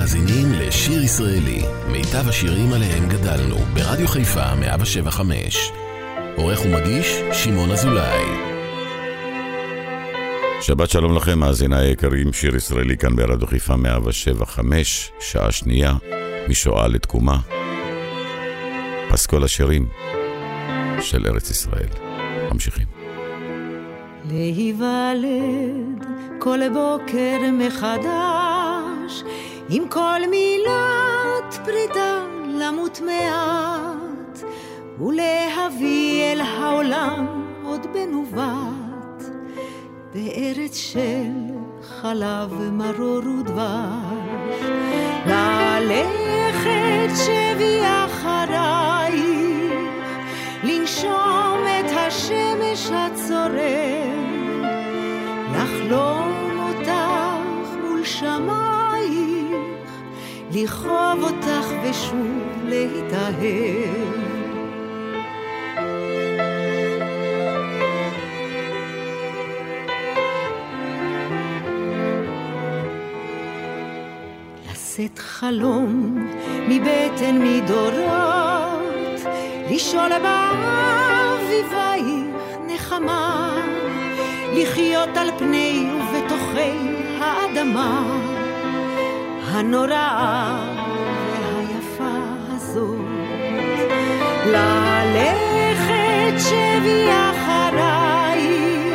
מאזינים לשיר ישראלי, מיטב השירים עליהם גדלנו, ברדיו חיפה 175. עורך ומגיש, שמעון אזולאי. שבת שלום לכם, מאזיני היקרים, שיר ישראלי כאן ברדיו חיפה 175, שעה שנייה, משואה לתקומה. פסקול השירים של ארץ ישראל. ממשיכים. להיוולד כל בוקר מחדש, עם כל מילת פרידה למות מעט, ולהביא אל העולם עוד בנובט, בארץ של חלב מרור ודבש. ללכת שבי אחרייך, לנשום את השמש הצורר, לחלום לכאוב אותך ושוב להיטהר. לשאת חלום מבטן מדורות, לשאול באביבייך נחמה, לחיות על פני ובתוכי האדמה הנוראה והיפה הזאת. ללכת שבי אחרייך,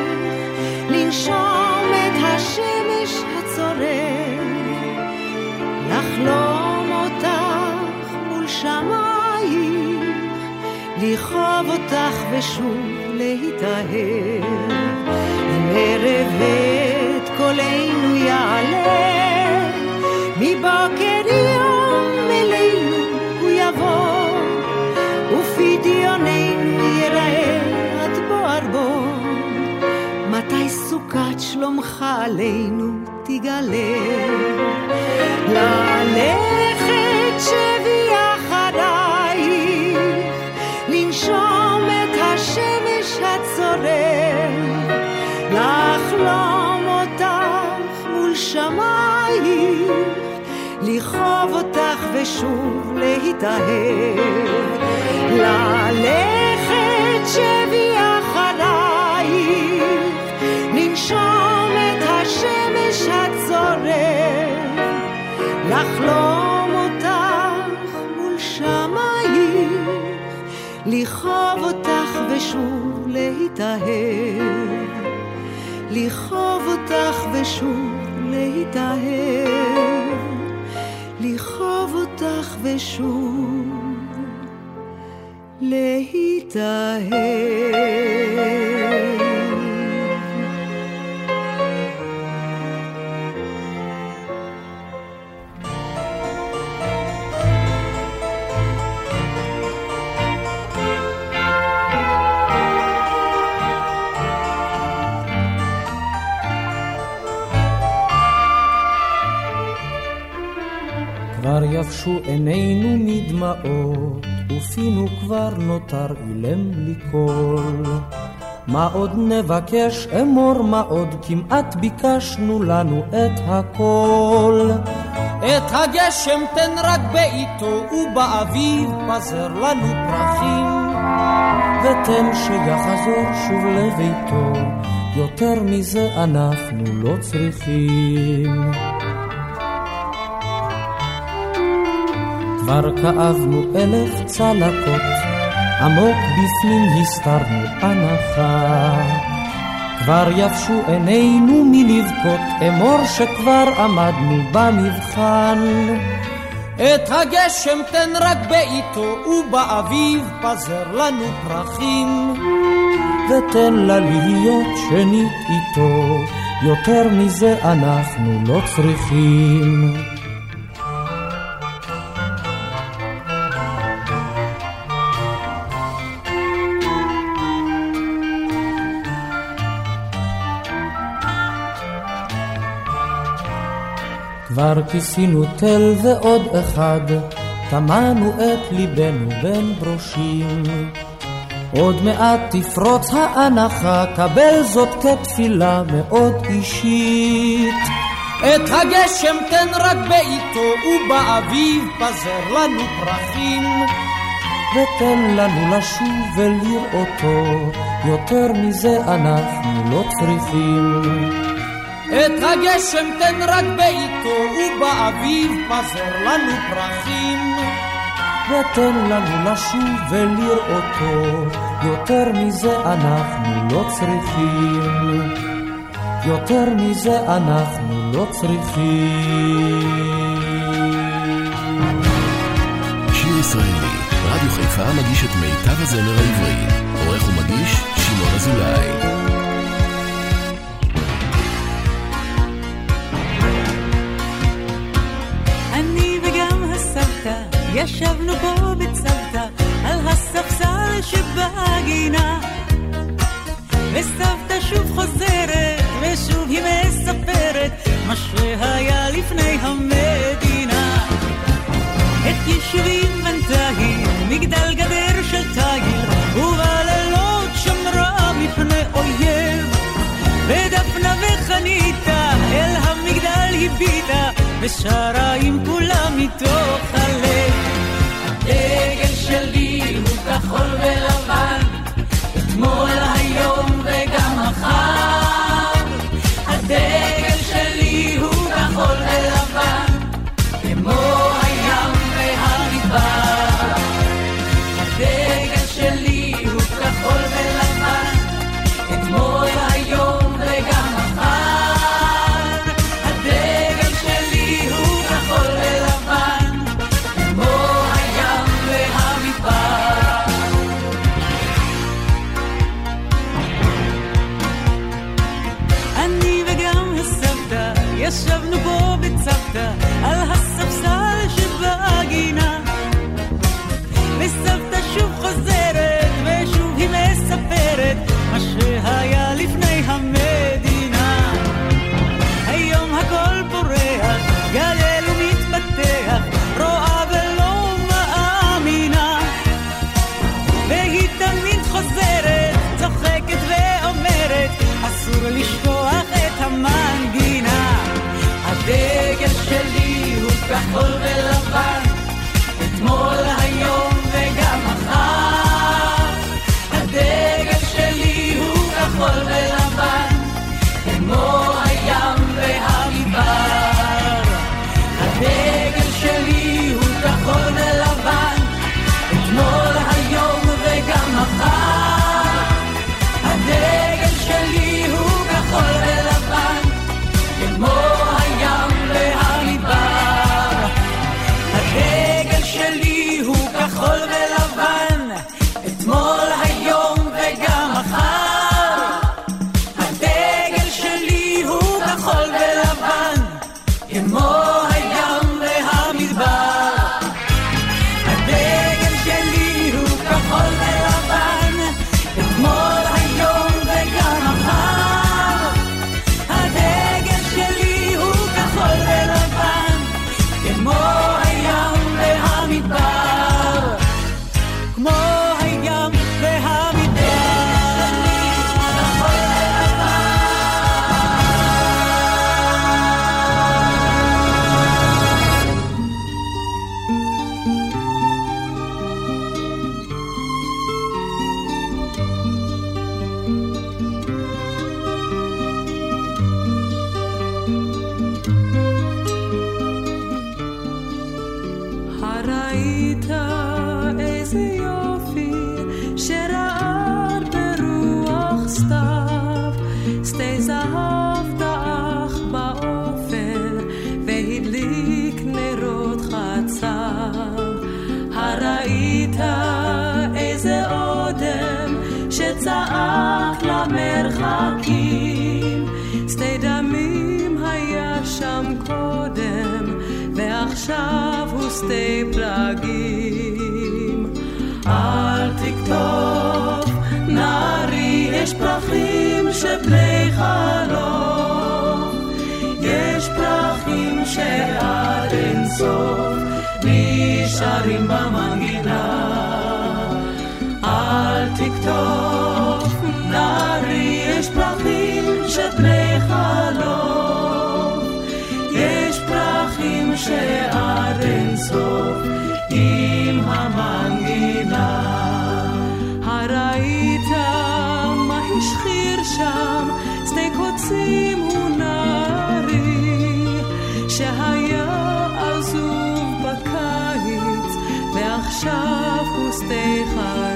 לנשום את השמש הצורר, לחלום אותך מול שמייך, לכאוב אותך ושוב להיטהר. עלינו תגלה? ללכת שבי אחרייך, לנשום את השמש הצורר, לחלום אותך מול שמייך, לכאוב אותך ושוב להיטהר. ללכת שבי לחלום אותך מול שמייך, לכאוב אותך ושוב להיטהר. לכאוב אותך ושוב להיטהר. לכאוב אותך ושוב להיטהר. יבשו עינינו מדמעות, ופינו כבר נותר אילם בלי קול. מה עוד נבקש אמור, מה עוד כמעט ביקשנו לנו את הכל. את הגשם תן רק בעיתו, ובאביב פזר לנו פרחים. ותן שיחזור שוב לביתו, יותר מזה אנחנו לא צריכים. כבר כאבנו אלף צלקות, עמוק בפנים הסתרנו הנחה. כבר יבשו עינינו מלבכות, אמור שכבר עמדנו במבחן. את הגשם תן רק בעיתו, ובאביב פזר לנו פרחים. ותן לה להיות שנית איתו, יותר מזה אנחנו לא צריכים. כבר כיסינו תל ועוד אחד, טמנו את ליבנו בין ברושים. עוד מעט תפרוץ האנחה, קבל זאת כתפילה מאוד אישית. את הגשם תן רק בעיתו, ובאביב פזר לנו פרחים. ותן לנו לשוב ולראותו, יותר מזה אנחנו לא צריכים. את הגשם תן רק בעיתו, ובאביב פזר לנו פרחים. ותן לנו לשוב ולראותו, יותר מזה אנחנו לא צריכים. יותר מזה אנחנו לא צריכים. שיר ישראלי, רדיו חיפה מגיש את מיטב הזמר העברי. עורך ומגיש, שמעון אזולאי. ישבנו פה בצוותא על הספסל שבגינה. וסבתא שוב חוזרת ושוב היא מספרת מה שהיה לפני המדינה. את יישובים בנתה היא מגדל גדר של תיל ובלילות שמרה מפני אויב. ודפנה וחניתה אל המגדל הביטה ושרה עם כולם מתוך הלב הדגל שלי הוא כחול ולבן אתמול, היום שתי פלגים. אל תכתוב, נערי, יש פרחים שבני חלום. יש פרחים שעד אין סוף נשארים במנגינה. אל תכתוב, נערי, יש פרחים שבני חלום. שעד אין עם המנגינה. הראית מה השחיר שם שדה קוצים הוא נערי שהיה עזוב בקיץ ועכשיו הוא שדה חריש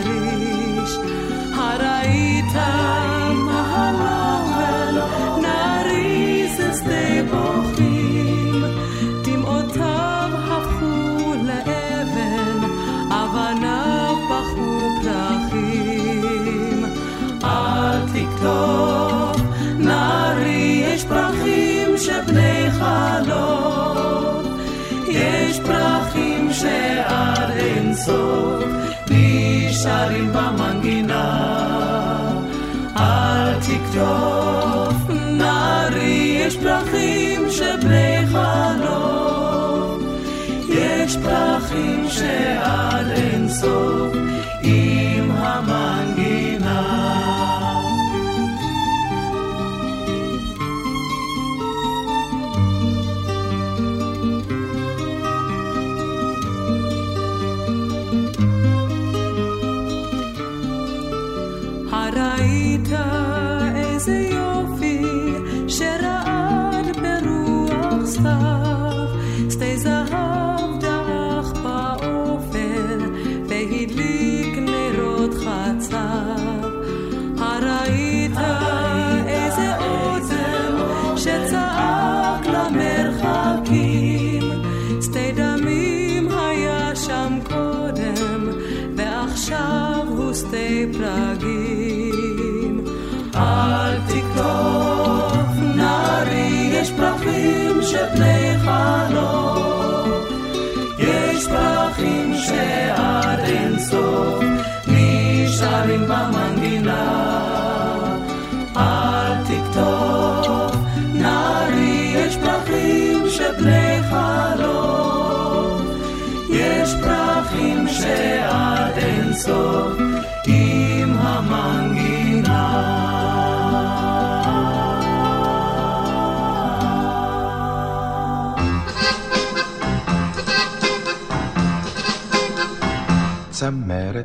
שעד אין סוף נשארים במנגינה. אל תכתוב, נערי, יש פרחים שבני חלום. יש פרחים שעד אין סוף time.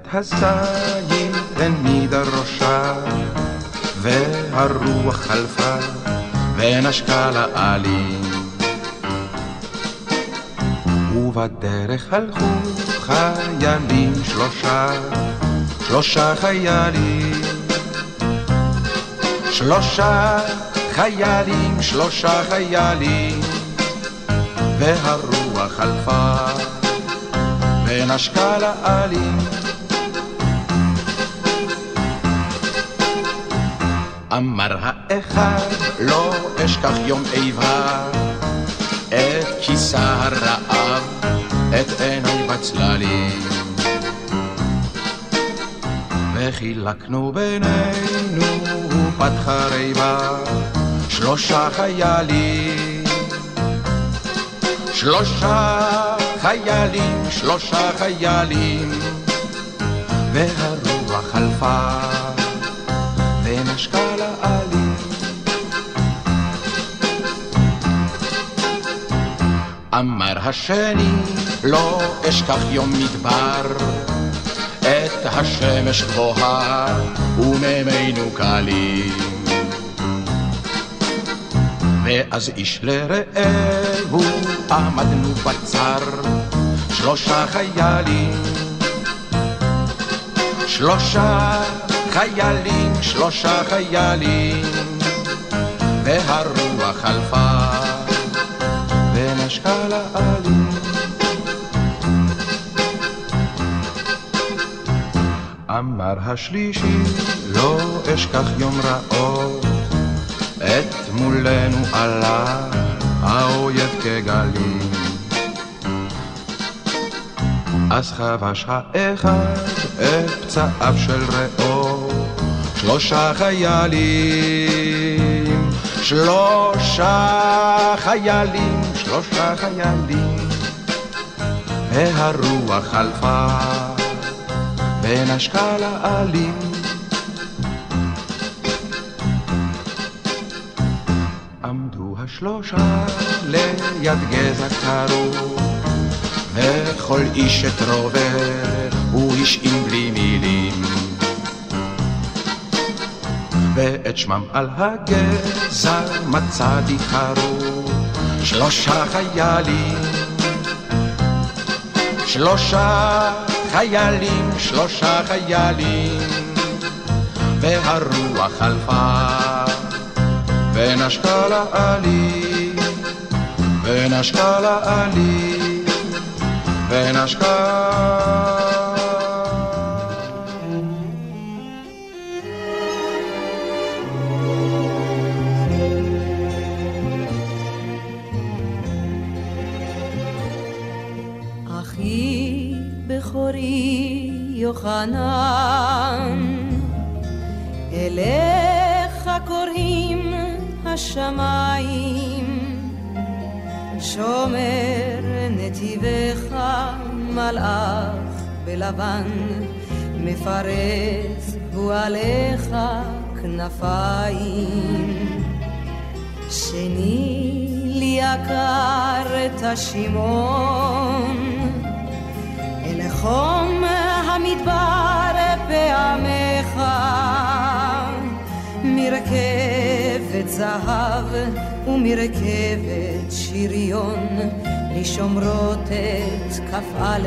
צמרת הזין הנידה ראשה, והרוח חלפה, ונשקה לעלים. ובדרך הלכו חיילים שלושה, שלושה חיילים. שלושה חיילים, שלושה חיילים, והרוח חלפה. ונשקה לעלים. אמר האחד, לא אשכח יום איבה, את כיסה הרעב, את עיניי בצללים. וחילקנו בינינו פתחה ריבה, שלושה חיילים. שלושה חיילים, שלושה חיילים, והרוח חלפה, ונשקה אמר השני, לא אשכח יום מדבר, את השמש גבוהה, ומימינו קלים. ואז איש לרעהו עמדנו בצר, שלושה חיילים. שלושה חיילים, שלושה חיילים, והרוח חלפה, ונשקה לעלים. אמר השלישי, לא אשכח יום רעות, את מולנו עלה האויב כגלים. אז חבש האחד את פצעיו של רעו, שלושה חיילים, שלושה חיילים, שלושה חיילים, והרוח חלפה, ונשקה לעלים. עמדו השלושה ליד גזע קרוב, וכל איש את רובר הוא עם בלי מילים. ואת שמם על הגזע מצאתי קרוב, שלושה חיילים, שלושה חיילים, שלושה חיילים, והרוח חלפה ונשקה לעלי, ונשקה לעלי, ונשקה יוחנן, אליך קוראים השמיים, שומר נתיבך מלאך בלבן, מפרס הוא עליך כנפיים. שני לי יקר את השימון חום המדבר פעמך, מרכבת זהב ומרכבת שריון, לשומרות את כ"א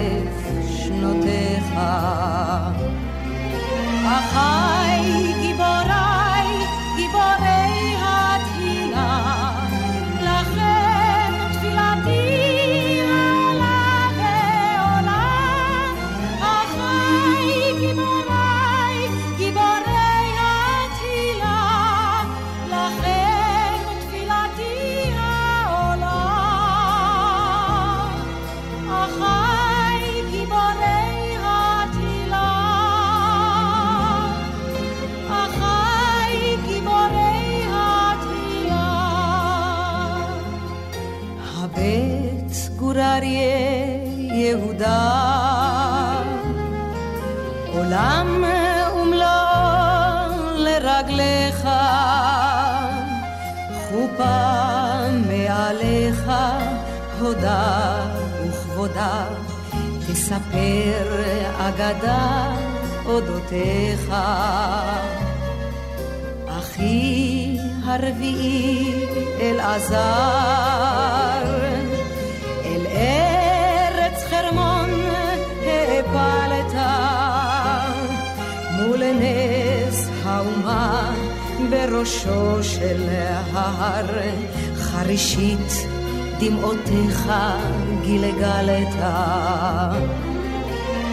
שנותיך. אחי גיבוריי, גיבורי התהילה אריה יהודה. עולם ומלואו לרגליך, חופה מעליך, הודה וכבודה, תספר אגדה אודותיך. אחי הרביעי אלעזר מול נס האומה בראשו של ההר. חרישית דמעותיך גילגלת.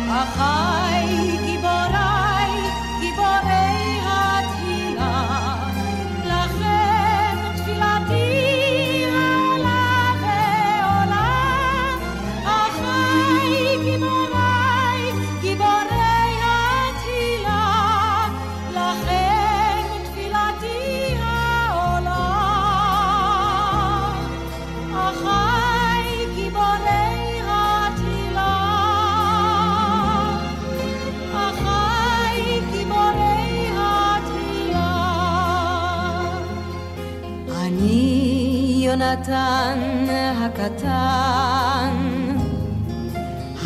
אחי גיבוריי יונתן הקטן,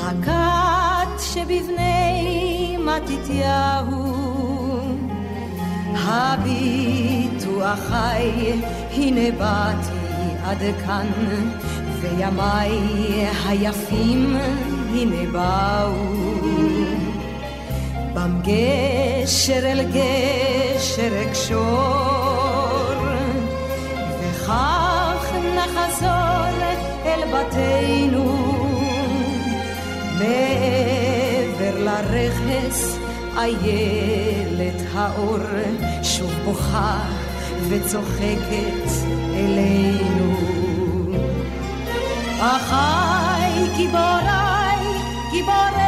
הכת שבבני מתתיהו, הביטו אחי, הנה באתי עד כאן, וימיי היפים הנה באו. בם גשר אל גשר אקשור, בתינו מעבר לרכס איילת האור שוב בוכה וצוחקת אלינו. אחי גיבוריי, גיבורי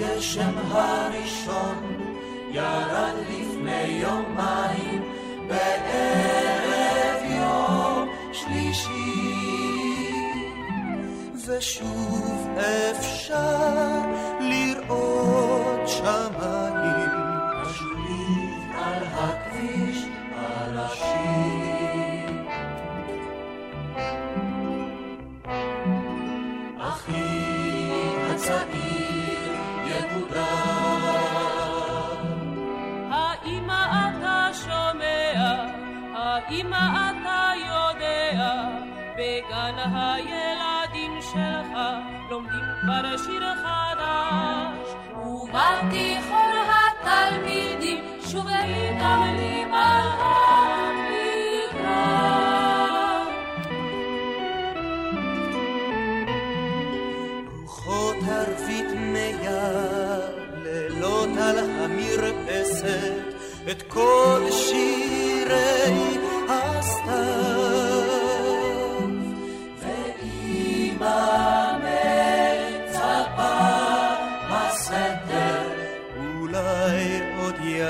הגשם הראשון ירד לפני יומיים בערב יום שלישי. ושוב אפשר לראות שמיים את כל שירי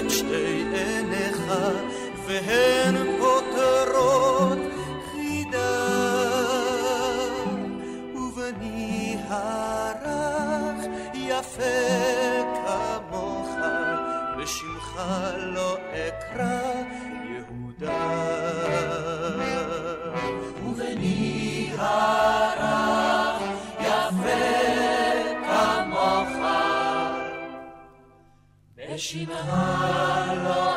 את שתי עיניך, והן פותרות חידה. ובני הרך יפה כמוך, בשמך לא בשמך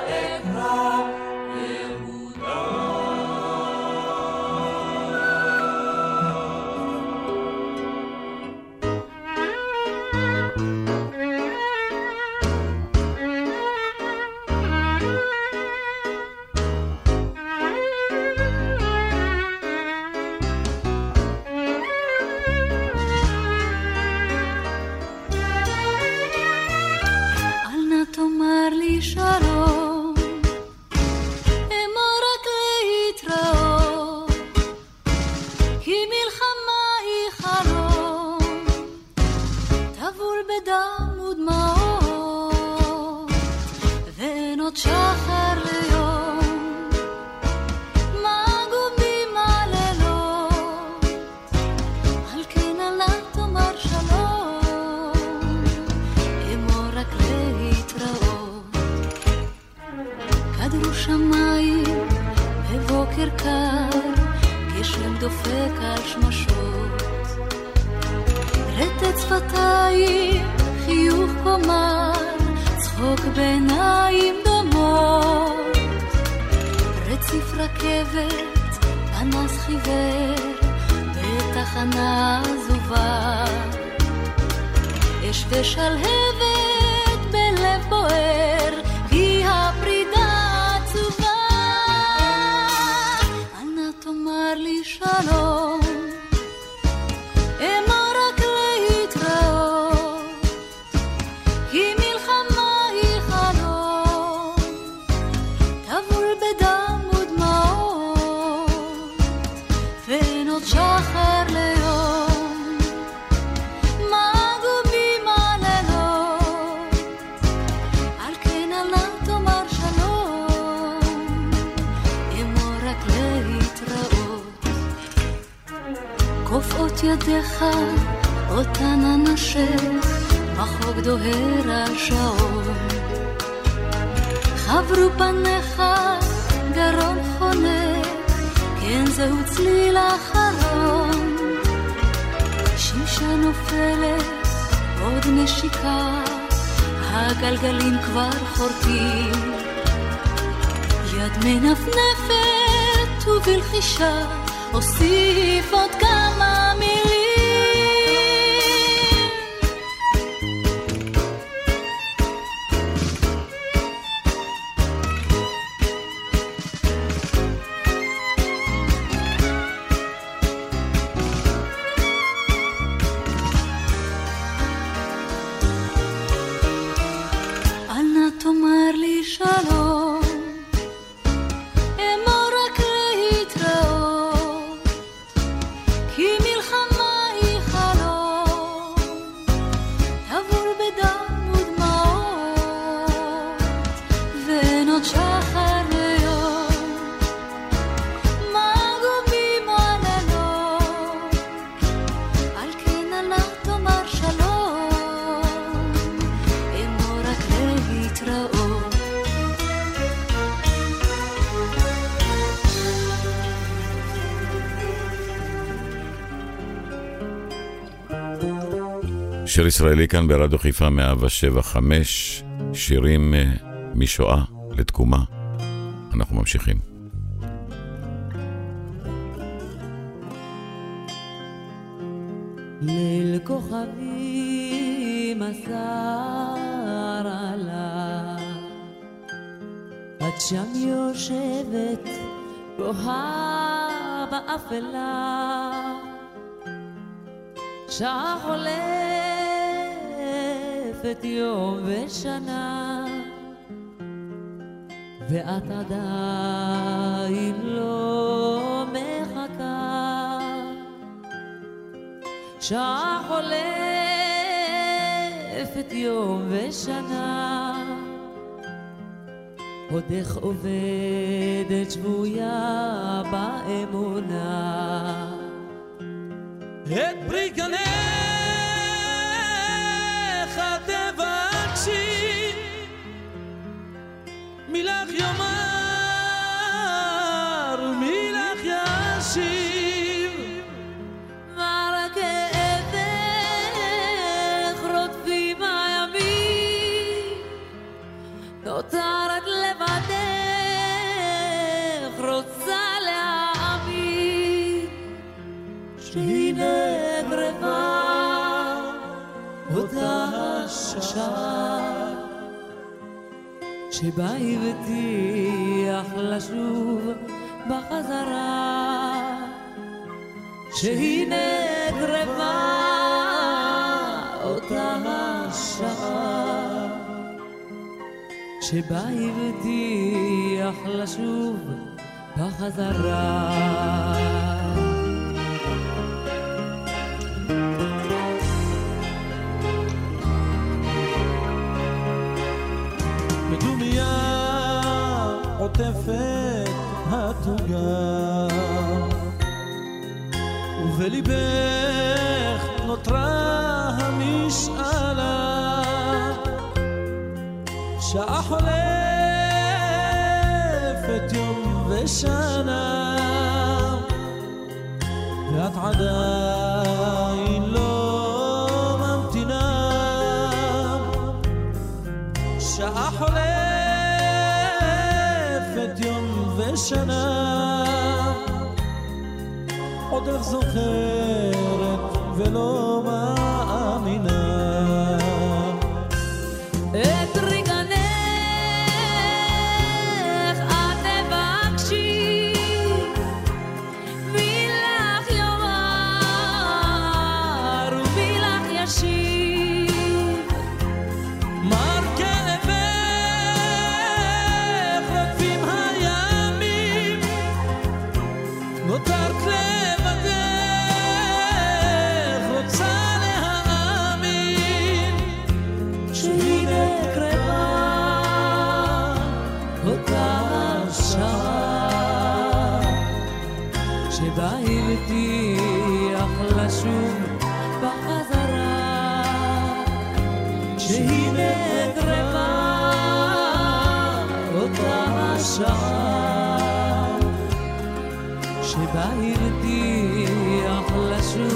לי שלום, אמור רק להתראות. ידיך אותן אנשך, מחוג דוהר השעון. חברו פניך גרון חונק, כן זהו צליל אחרון. שישה נופלת, עוד נשיקה, הגלגלים כבר חורטים. יד מנפנפת ובלחישה אוסיף עוד שיר ישראלי כאן ברדיו חיפה 175, שירים אה, משואה לתקומה. אנחנו ממשיכים. ליל כוכבים אסר עלה, את שם יושבת באפלה, שעה חולפת יום ושנה ואת עדיין לא מחכה. שעה חולפת יום ושנה עוד איך עובדת שבויה באמונה. את פרי גנך שהיא נגרבה אותה השעה. שבה הבטיח לשוב בחזרה שהנה קרבה אותה השעה. שבה הבטיח לשוב בחזרה עוטפת התוגה ובליבך נותרה המשאלה. שעה חולפת יום ושנה ואת עדיין שנה. עוד איך זוכרת ולא מאמינה κοντάσα σε μπαίλτη αχλασού παχαδαρά. Σε είναι κρεμά κοντάσα σε μπαίλτη αχλασού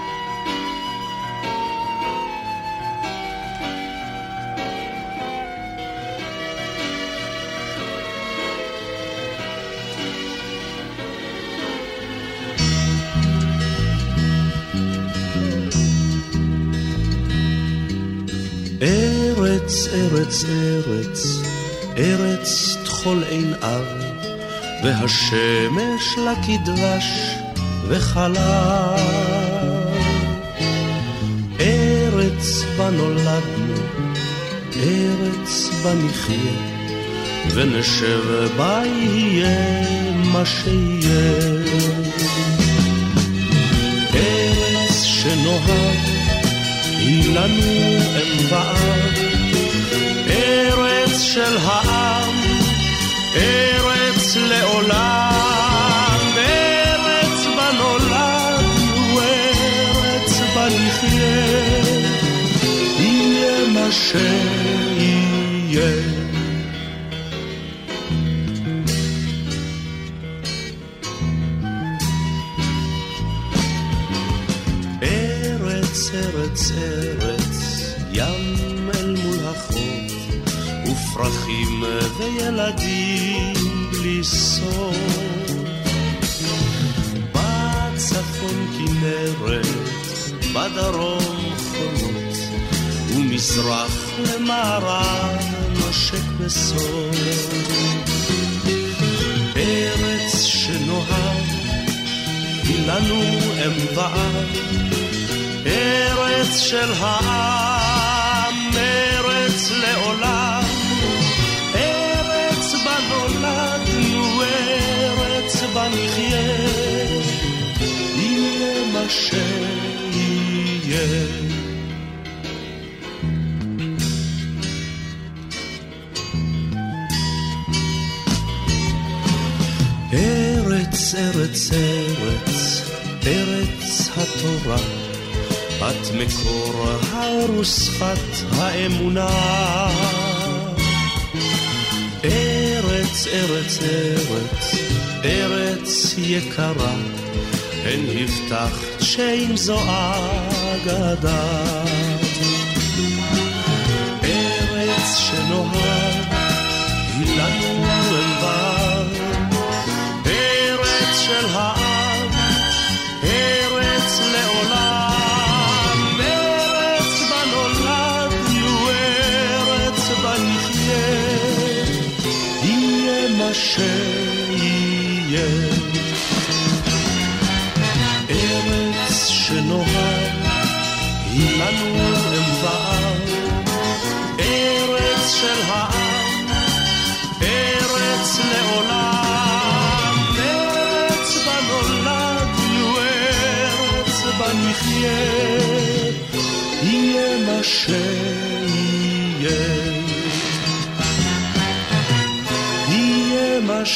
ארץ, ארץ, ארץ עין אב, והשמש לה כדבש וחלב. ארץ בה נולדנו, ארץ בה נחיה, ונשב בה יהיה מה שיהיה. ארץ שנוהג היא לנו אם ארץ של העם, ארץ לעולם, ופרחים וילדים בלי סוף. בצפון כנרת, בדרום חומות, ומזרח למערב נושק בסוף. ארץ שנוהג, היא לנו אם ואב, ארץ של העם, ארץ לעולם, נחיה, יהיה מה שיהיה. ארץ, ארץ, ארץ, ארץ התורה, בת מקור האור ושפת האמונה. ארץ, ארץ, ארץ, ארץ יקרה, הן הבטחת שאם זו אגדה. ארץ שנוהג, היא לנו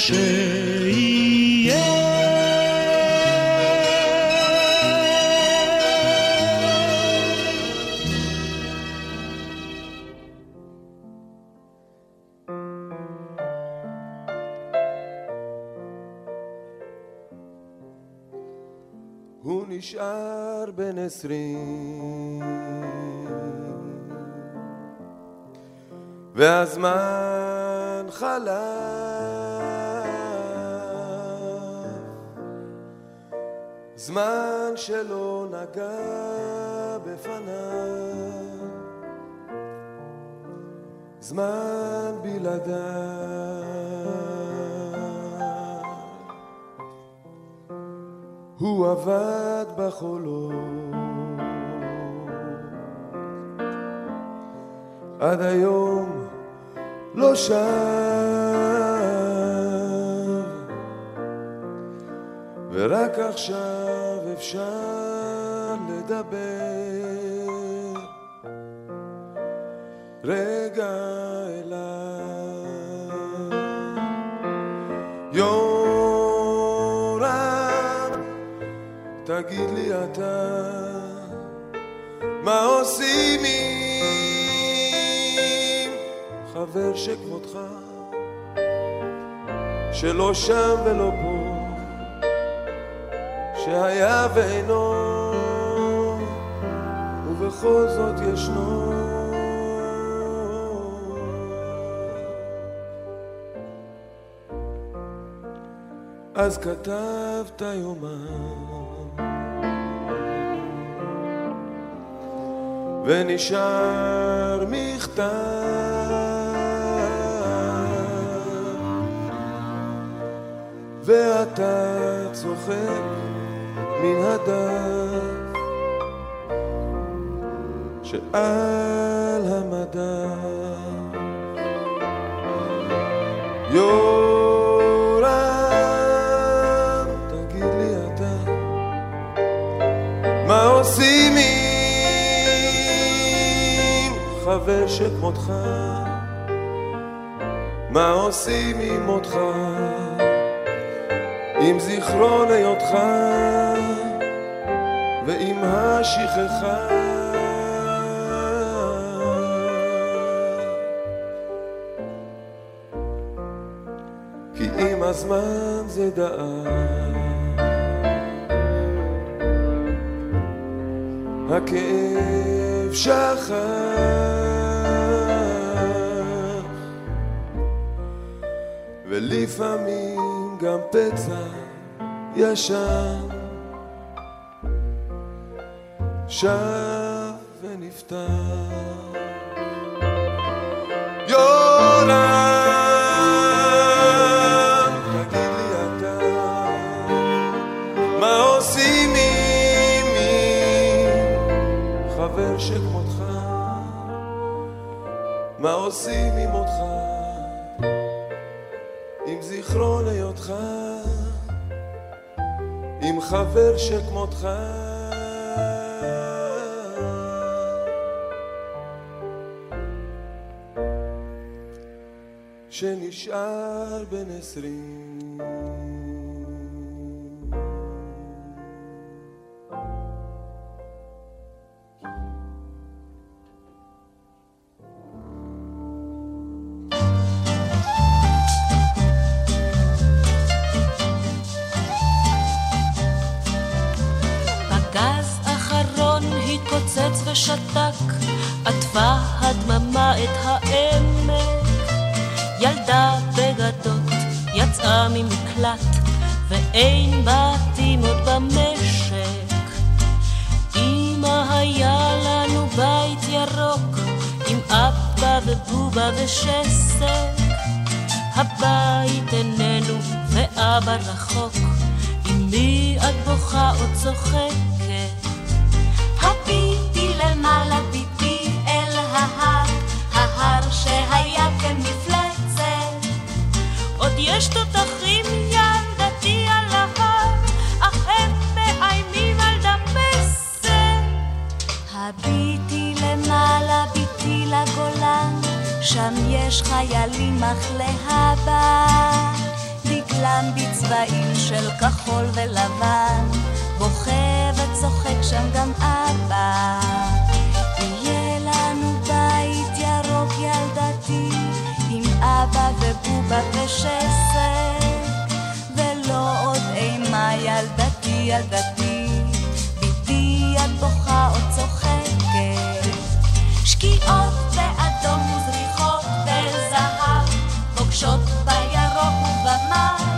שיהיה. הוא נשאר בן עשרים והזמן חלף זמן שלא נגע בפניו. זמן בלעדיו. הוא עבד בחולות. עד היום לא שב. ורק עכשיו אפשר לדבר. רגע אליי. יורם תגיד לי אתה מה עושים עם חבר שכמותך שלא שם ולא פה שהיה ואינו ובכל זאת ישנו. אז כתבת יומן ונשאר מכתב ואתה צוחק מן הדף שעל המדף. יורם, תגיד לי אתה מה עושים עם חבר שכמותך? מה עושים עם מותך עם זיכרון היותך ועם השכחה. כי עם הזמן זה דאג. הכאב שכח. ולפעמים גם פצע ישן. שב יורם, תגיד לי אתה מה עושים עם חבר שכמותך מה עושים עם אותך חבר שכמותך שנשאר בן עשרים ילדה בגדות יצאה ממקלט, ואין בתים עוד במשק. אמא היה לנו בית ירוק, עם אבא ובובה ושסק. הבית איננו ואבא רחוק, עם מי את בוכה או צוחקת? הביטי למעלה ביטי אל ההר, ההר שהיה יש תותחים ילדתי על ההר, אך הם מאיימים על דמשא. הביטי למעלה, ביטי לגולן, שם יש חיילים אך להבא. דגלם בצבעים של כחול ולבן, בוכה וצוחק שם גם אבא. יהיה לנו בית ירוק ילדתי, עם אבא ובובה ושסע. ילדתי, בתי את בוכה או צוחקת, שקיעות באדום וזריחות בזהב, פוגשות בירוק ובמר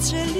patrzeli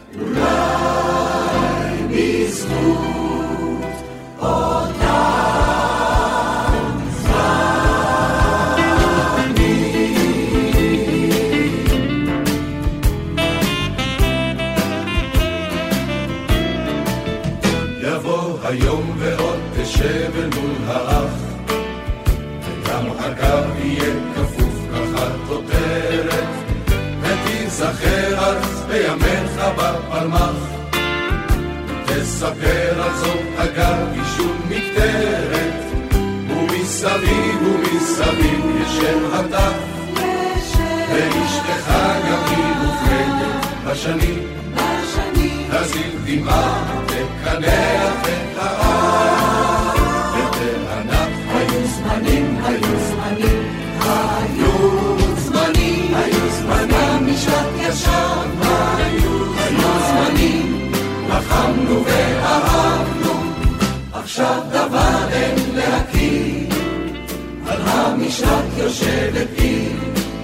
מספר על זאת אגב עישון מקטרת, ומסביב ומסביב ישן הטף. ואשתך גם היא מופרדת בשנים, תזיל דמעה, תקנח את העין. לחמנו ואהבנו, עכשיו דבר אין להכיר, על המשלט יושבת עיר,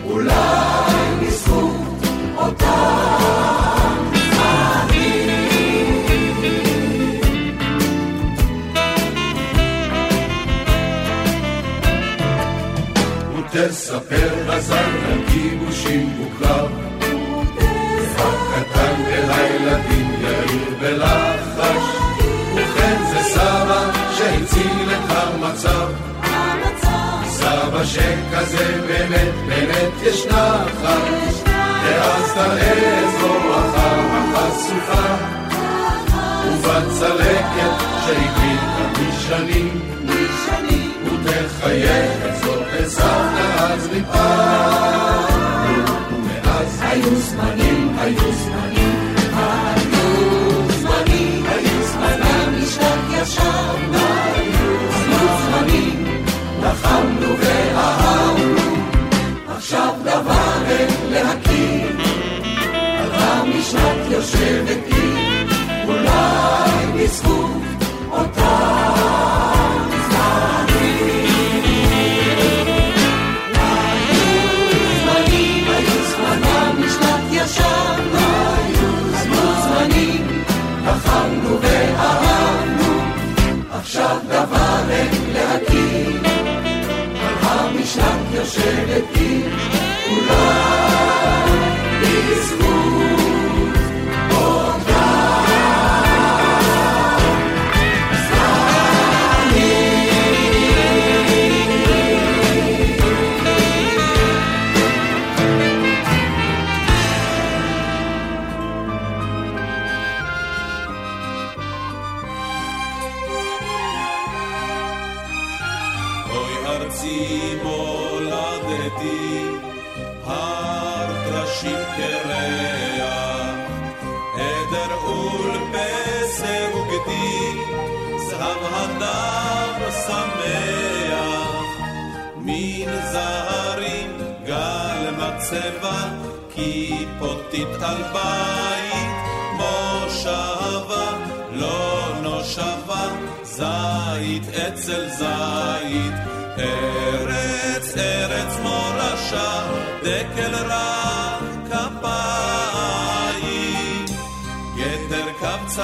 אולי בזכות אותה תספר בזר על כיבושים וקרב. הקטן אל הילדים בלחש, וכן זה סבא שהציל את המצב. סבא שכזה באמת באמת יש נחש, ואז תראה זרועך החשופה, ובצלקת שהקליטה משנים, ותחייך את זאת לסבתא אז מפעם. היו זמנים, היו המשנת יושבת עיר, אולי בזכות אותה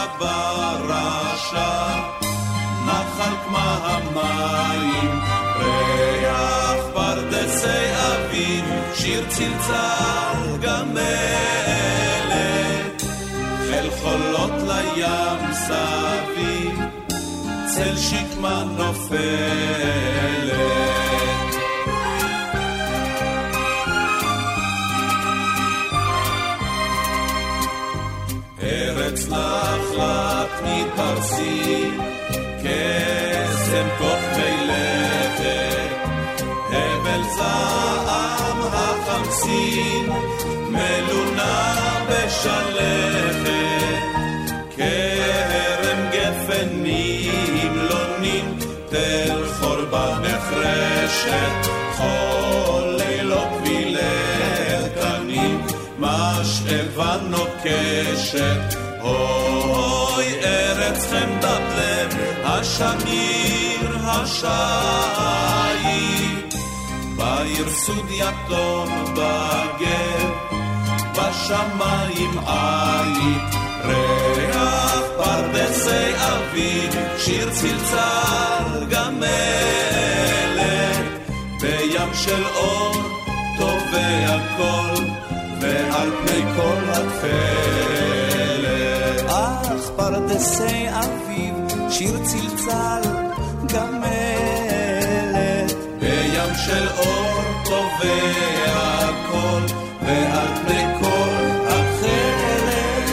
קבצה ברשע, נחל כמה המים, ריח פרדסי אביב, שיר צלצל גמלת, חיל חולות לים סביב, צל שקמה נופלת. מפרסי, קסם כוכבי לכת, הבל זעם החמסין, מלונה בשלכת, כרם גפן נמלונים, תל חורבה נחרשת, כל לילות כבילי תנים, משאבה נוקשת, אוי השמיר השעית, בעיר סוד יתום בגב, בשמיים עית, ריח פרדסי אביב, שיר צלצל גמלת, בים של אור טובע קול, ועל פני כל התכלת. אך פרדסי אביב, שיר צלצל גמלת. בים של אור טובע הכל, ועל פני כל החלט.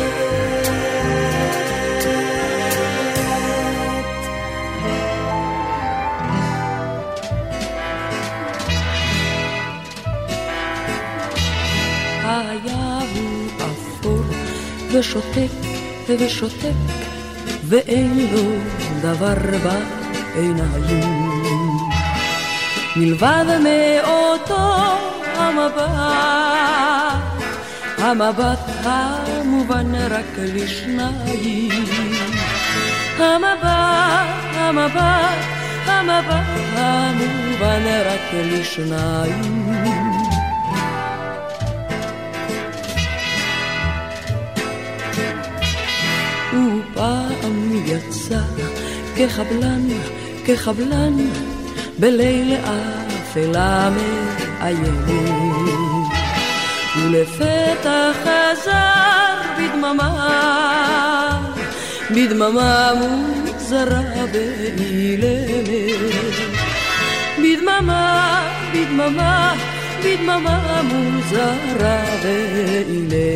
היה הוא אפור ושותק ושותק ואין לו דבר בעיניים. מלבד מאותו המבט, המבט המובן רק לשניים. המבט, המבט, המבט המובן רק לשניים. ופעם יצא כחבלן, כחבלן, בליל אפלה מאיימת. ולפתע חזר בדממה, בדממה מוזרה ואילמת. בדממה, בדממה, בדממה מוזרה ואילמת.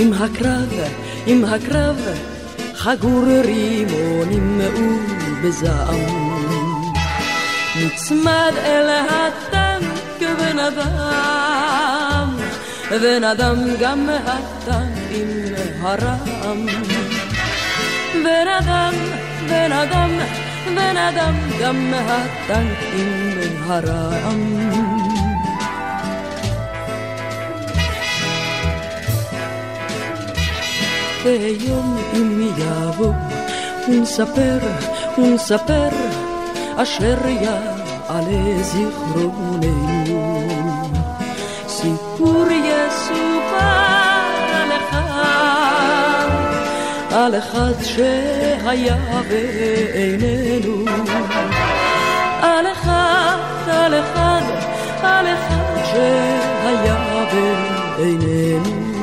עם הקרב, עם הקרב, חגור רימונים ובזעם. נצמד אל הטנק ונדם, ונדם גם הטנק עם הרם. ונדם, ונדם, ונדם גם הטנק עם הרם. ויום אם יבוא ונספר, ונספר אשר יעלה זיכרוננו. סיפור יסופר על אחד, על אחד שהיה ואיננו. על אחד, על אחד, על אחד שהיה ואיננו.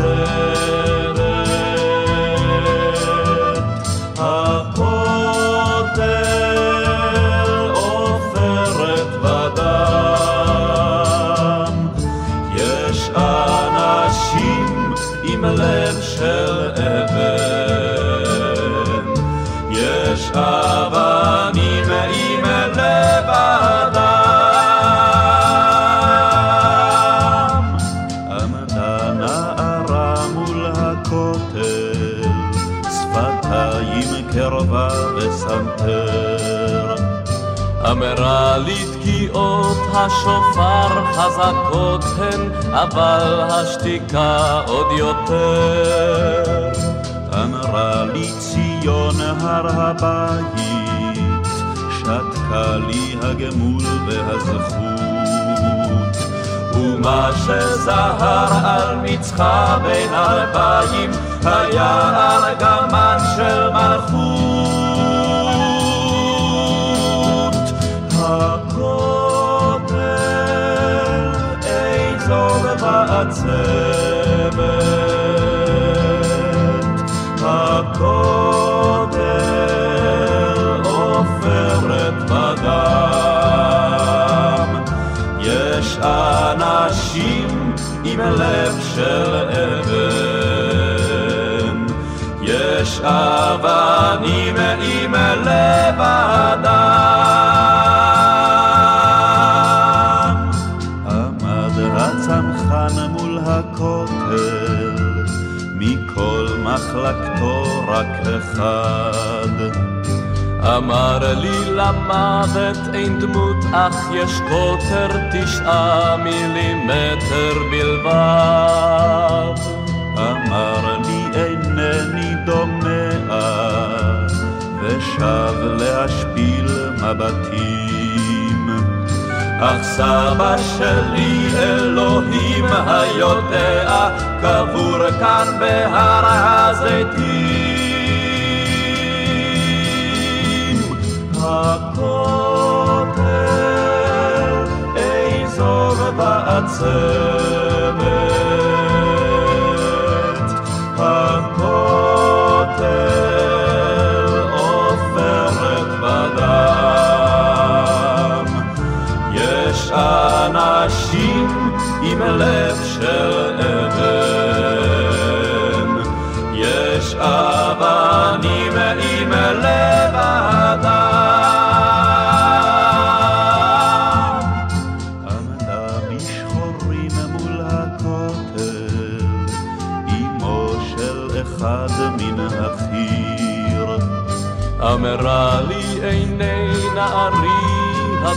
אמרה השופר חזקות הן, אבל השתיקה עוד יותר. אמרה לי ציון הר הבית, שתקה לי הגמול והזכות. ומה שזהר על מצחה בין אלפיים, היה ארגמן של הצוות, הכותל עופרת בדם. יש אנשים עם לב של אבן, יש אבנים עם אחד. אמר לי למוות אין דמות, אך יש קוטר תשעה מילימטר בלבד. אמר לי אינני דומע, ושב להשפיל מבטים. אך סבא שלי אלוהים היודע קבור כאן בהר הזיתים. הכותל, איזו בעצבת. הכותל עופרת בדם, יש אנשים עם לב של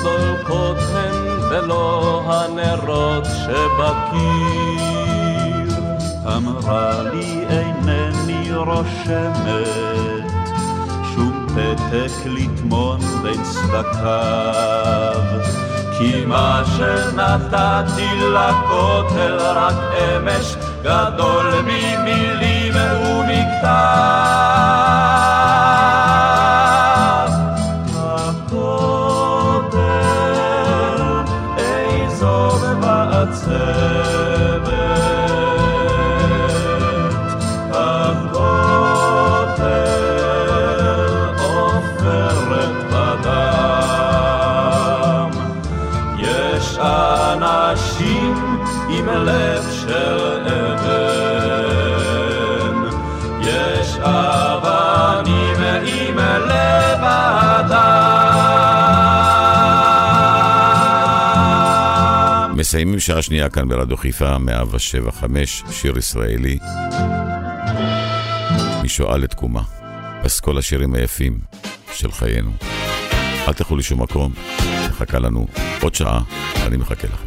הדולקות הן ולא הנרות שבקיר. אמרה לי אינני רושמת שום פתק לטמון בין שפתיו. כי מה שנתתי לכותל רק אמש גדול ממילים ומכתב. מסיימים שעה שנייה כאן ברדיו חיפה, 175, שיר ישראלי. משואה לתקומה. פסקול השירים היפים של חיינו. אל תלכו לשום מקום, מחכה לנו עוד שעה, אני מחכה לכם.